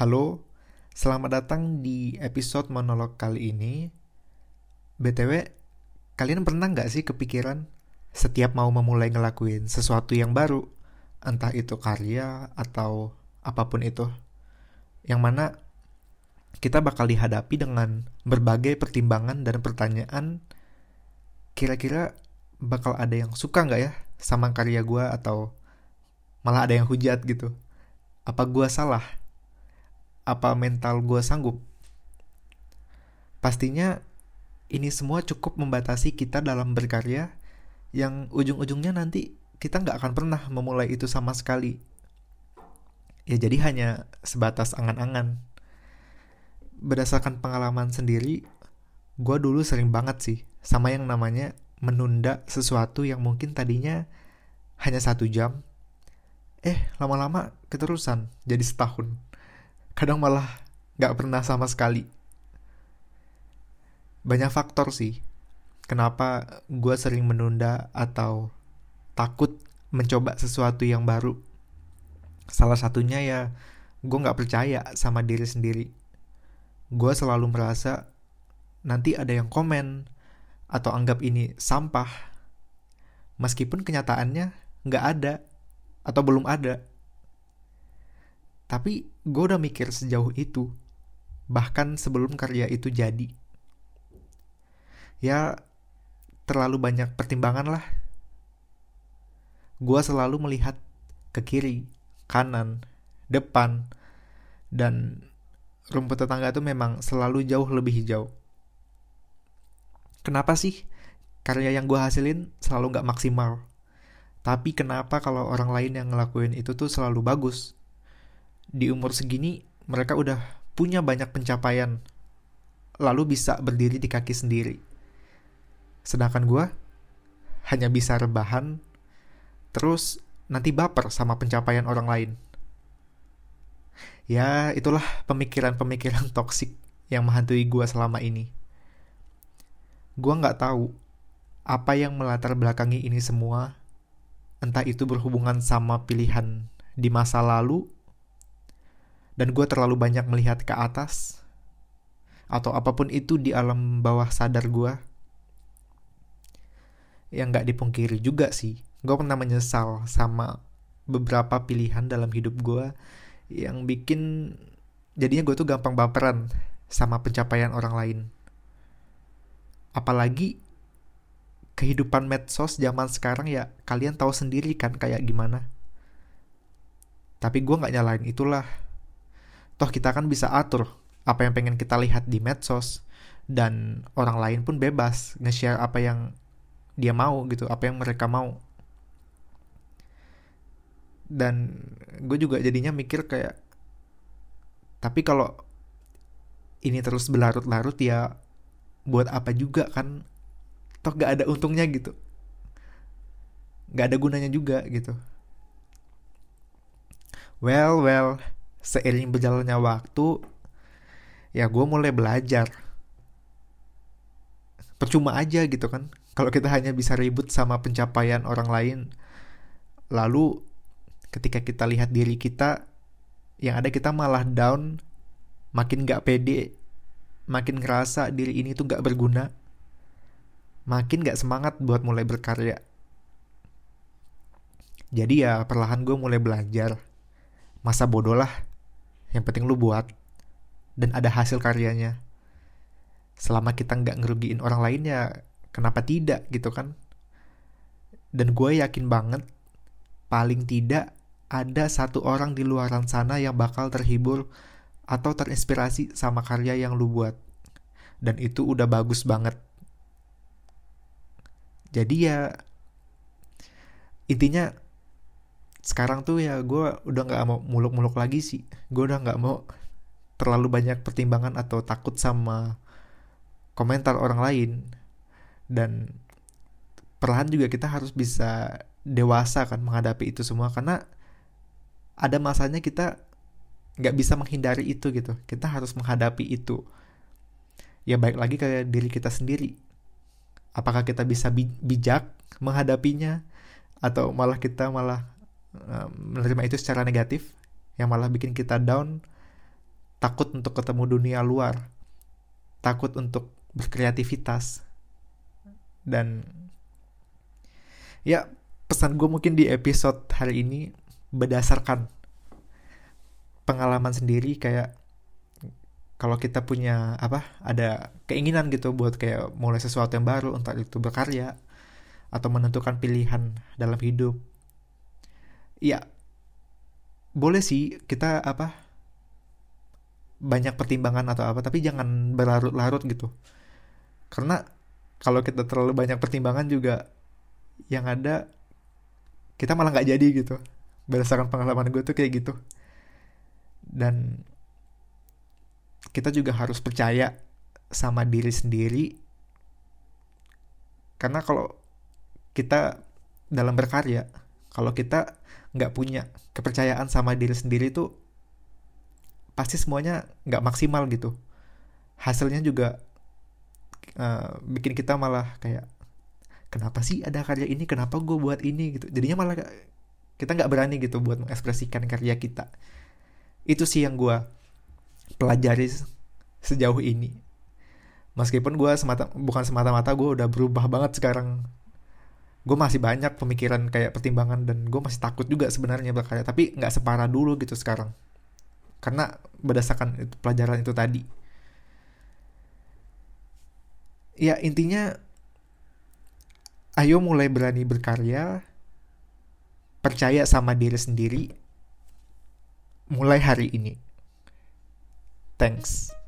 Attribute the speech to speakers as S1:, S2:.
S1: Halo, selamat datang di episode monolog kali ini. BTW, kalian pernah nggak sih kepikiran setiap mau memulai ngelakuin sesuatu yang baru, entah itu karya atau apa pun itu, yang mana kita bakal dihadapi dengan berbagai pertimbangan dan pertanyaan. Kira-kira bakal ada yang suka nggak ya sama karya gue atau malah ada yang hujat gitu? Apa gue salah apa mental gue sanggup? Pastinya ini semua cukup membatasi kita dalam berkarya yang ujung-ujungnya nanti kita nggak akan pernah memulai itu sama sekali. Ya jadi hanya sebatas angan-angan. Berdasarkan pengalaman sendiri, gue dulu sering banget sih sama yang namanya menunda sesuatu yang mungkin tadinya hanya satu jam. Eh, lama-lama keterusan jadi setahun kadang malah gak pernah sama sekali. Banyak faktor sih, kenapa gue sering menunda atau takut mencoba sesuatu yang baru. Salah satunya ya, gue gak percaya sama diri sendiri. Gue selalu merasa nanti ada yang komen atau anggap ini sampah, meskipun kenyataannya gak ada atau belum ada. Tapi gue udah mikir sejauh itu, bahkan sebelum karya itu jadi. Ya, terlalu banyak pertimbangan lah. Gue selalu melihat ke kiri, kanan, depan, dan rumput tetangga itu memang selalu jauh lebih hijau. Kenapa sih karya yang gue hasilin selalu gak maksimal? Tapi kenapa kalau orang lain yang ngelakuin itu tuh selalu bagus? Di umur segini mereka udah punya banyak pencapaian lalu bisa berdiri di kaki sendiri. Sedangkan gue hanya bisa rebahan terus nanti baper sama pencapaian orang lain. Ya, itulah pemikiran-pemikiran toksik yang menghantui gue selama ini. Gue nggak tahu apa yang melatar belakangi ini semua, entah itu berhubungan sama pilihan di masa lalu dan gue terlalu banyak melihat ke atas. Atau apa pun itu di alam bawah sadar gue yang nggak dipungkiri juga sih. Gue pernah menyesal sama beberapa pilihan dalam hidup gue yang bikin jadinya gue tuh gampang baperan sama pencapaian orang lain. Apalagi kehidupan medsos zaman sekarang ya kalian tahu sendiri kan kayak gimana. Tapi gue nggak nyalain itulah toh kita kan bisa atur apa yang pengen kita lihat di medsos dan orang lain pun bebas nge-share apa yang dia mau gitu apa yang mereka mau. Dan gue juga jadinya mikir kayak tapi kalau ini terus berlarut-larut ya buat apa juga kan? Toh gak ada untungnya gitu. Gak ada gunanya juga gitu. Well well seiring berjalannya waktu ya gue mulai belajar. Percuma aja gitu kan. Kalau kita hanya bisa ribut sama pencapaian orang lain lalu ketika kita lihat diri kita yang ada kita malah down makin gak pede makin ngerasa diri ini tuh gak berguna makin gak semangat buat mulai berkarya. Jadi ya perlahan gue mulai belajar. Masa bodoh lah yang penting lu buat dan ada hasil karyanya. Selama kita nggak ngerugiin orang lain ya kenapa tidak gitu kan? Dan gue yakin banget paling tidak ada satu orang di luaran sana yang bakal terhibur atau terinspirasi sama karya yang lu buat. Dan itu udah bagus banget. Jadi ya intinya sekarang tuh ya gue udah nggak mau muluk-muluk lagi sih. Gue udah nggak mau terlalu banyak pertimbangan atau takut sama komentar orang lain. Dan perlahan juga kita harus bisa dewasa kan menghadapi itu semua. Karena ada masanya kita nggak bisa menghindari itu gitu. Kita harus menghadapi itu. Ya baik lagi ke diri kita sendiri. Apakah kita bisa bijak menghadapinya? Atau malah kita malah menerima itu secara negatif yang malah bikin kita down takut untuk ketemu dunia luar, takut untuk berkreativitas. Dan ya pesan gue mungkin di episode hari ini berdasarkan pengalaman sendiri kayak kalau kita punya apa ada keinginan gitu buat kayak mulai sesuatu yang baru entah itu berkarya atau menentukan pilihan dalam hidup ya boleh sih kita apa banyak pertimbangan atau apa tapi jangan berlarut-larut gitu. Karena kalau kita terlalu banyak pertimbangan juga yang ada kita malah nggak jadi gitu. Berdasarkan pengalaman gue tuh kayak gitu. Dan kita juga harus percaya sama diri sendiri. Karena kalau kita dalam berkarya kalau kita nggak punya kepercayaan sama diri sendiri itu pasti semuanya nggak maksimal gitu. Hasilnya juga uh, bikin kita malah kayak kenapa sih ada karya ini? Kenapa gue buat ini? gitu. Jadinya malah kita nggak berani gitu buat mengekspresikan karya kita. Itu sih yang gue pelajari sejauh ini. Meskipun gue semata bukan semata-mata gue udah berubah banget sekarang gue masih banyak pemikiran kayak pertimbangan dan gue masih takut juga sebenarnya berkarya tapi nggak separah dulu gitu sekarang. Karena berdasarkan itu, pelajaran itu tadi. Ya intinya ayo mulai berani berkarya percaya sama diri sendiri mulai hari ini. Thanks.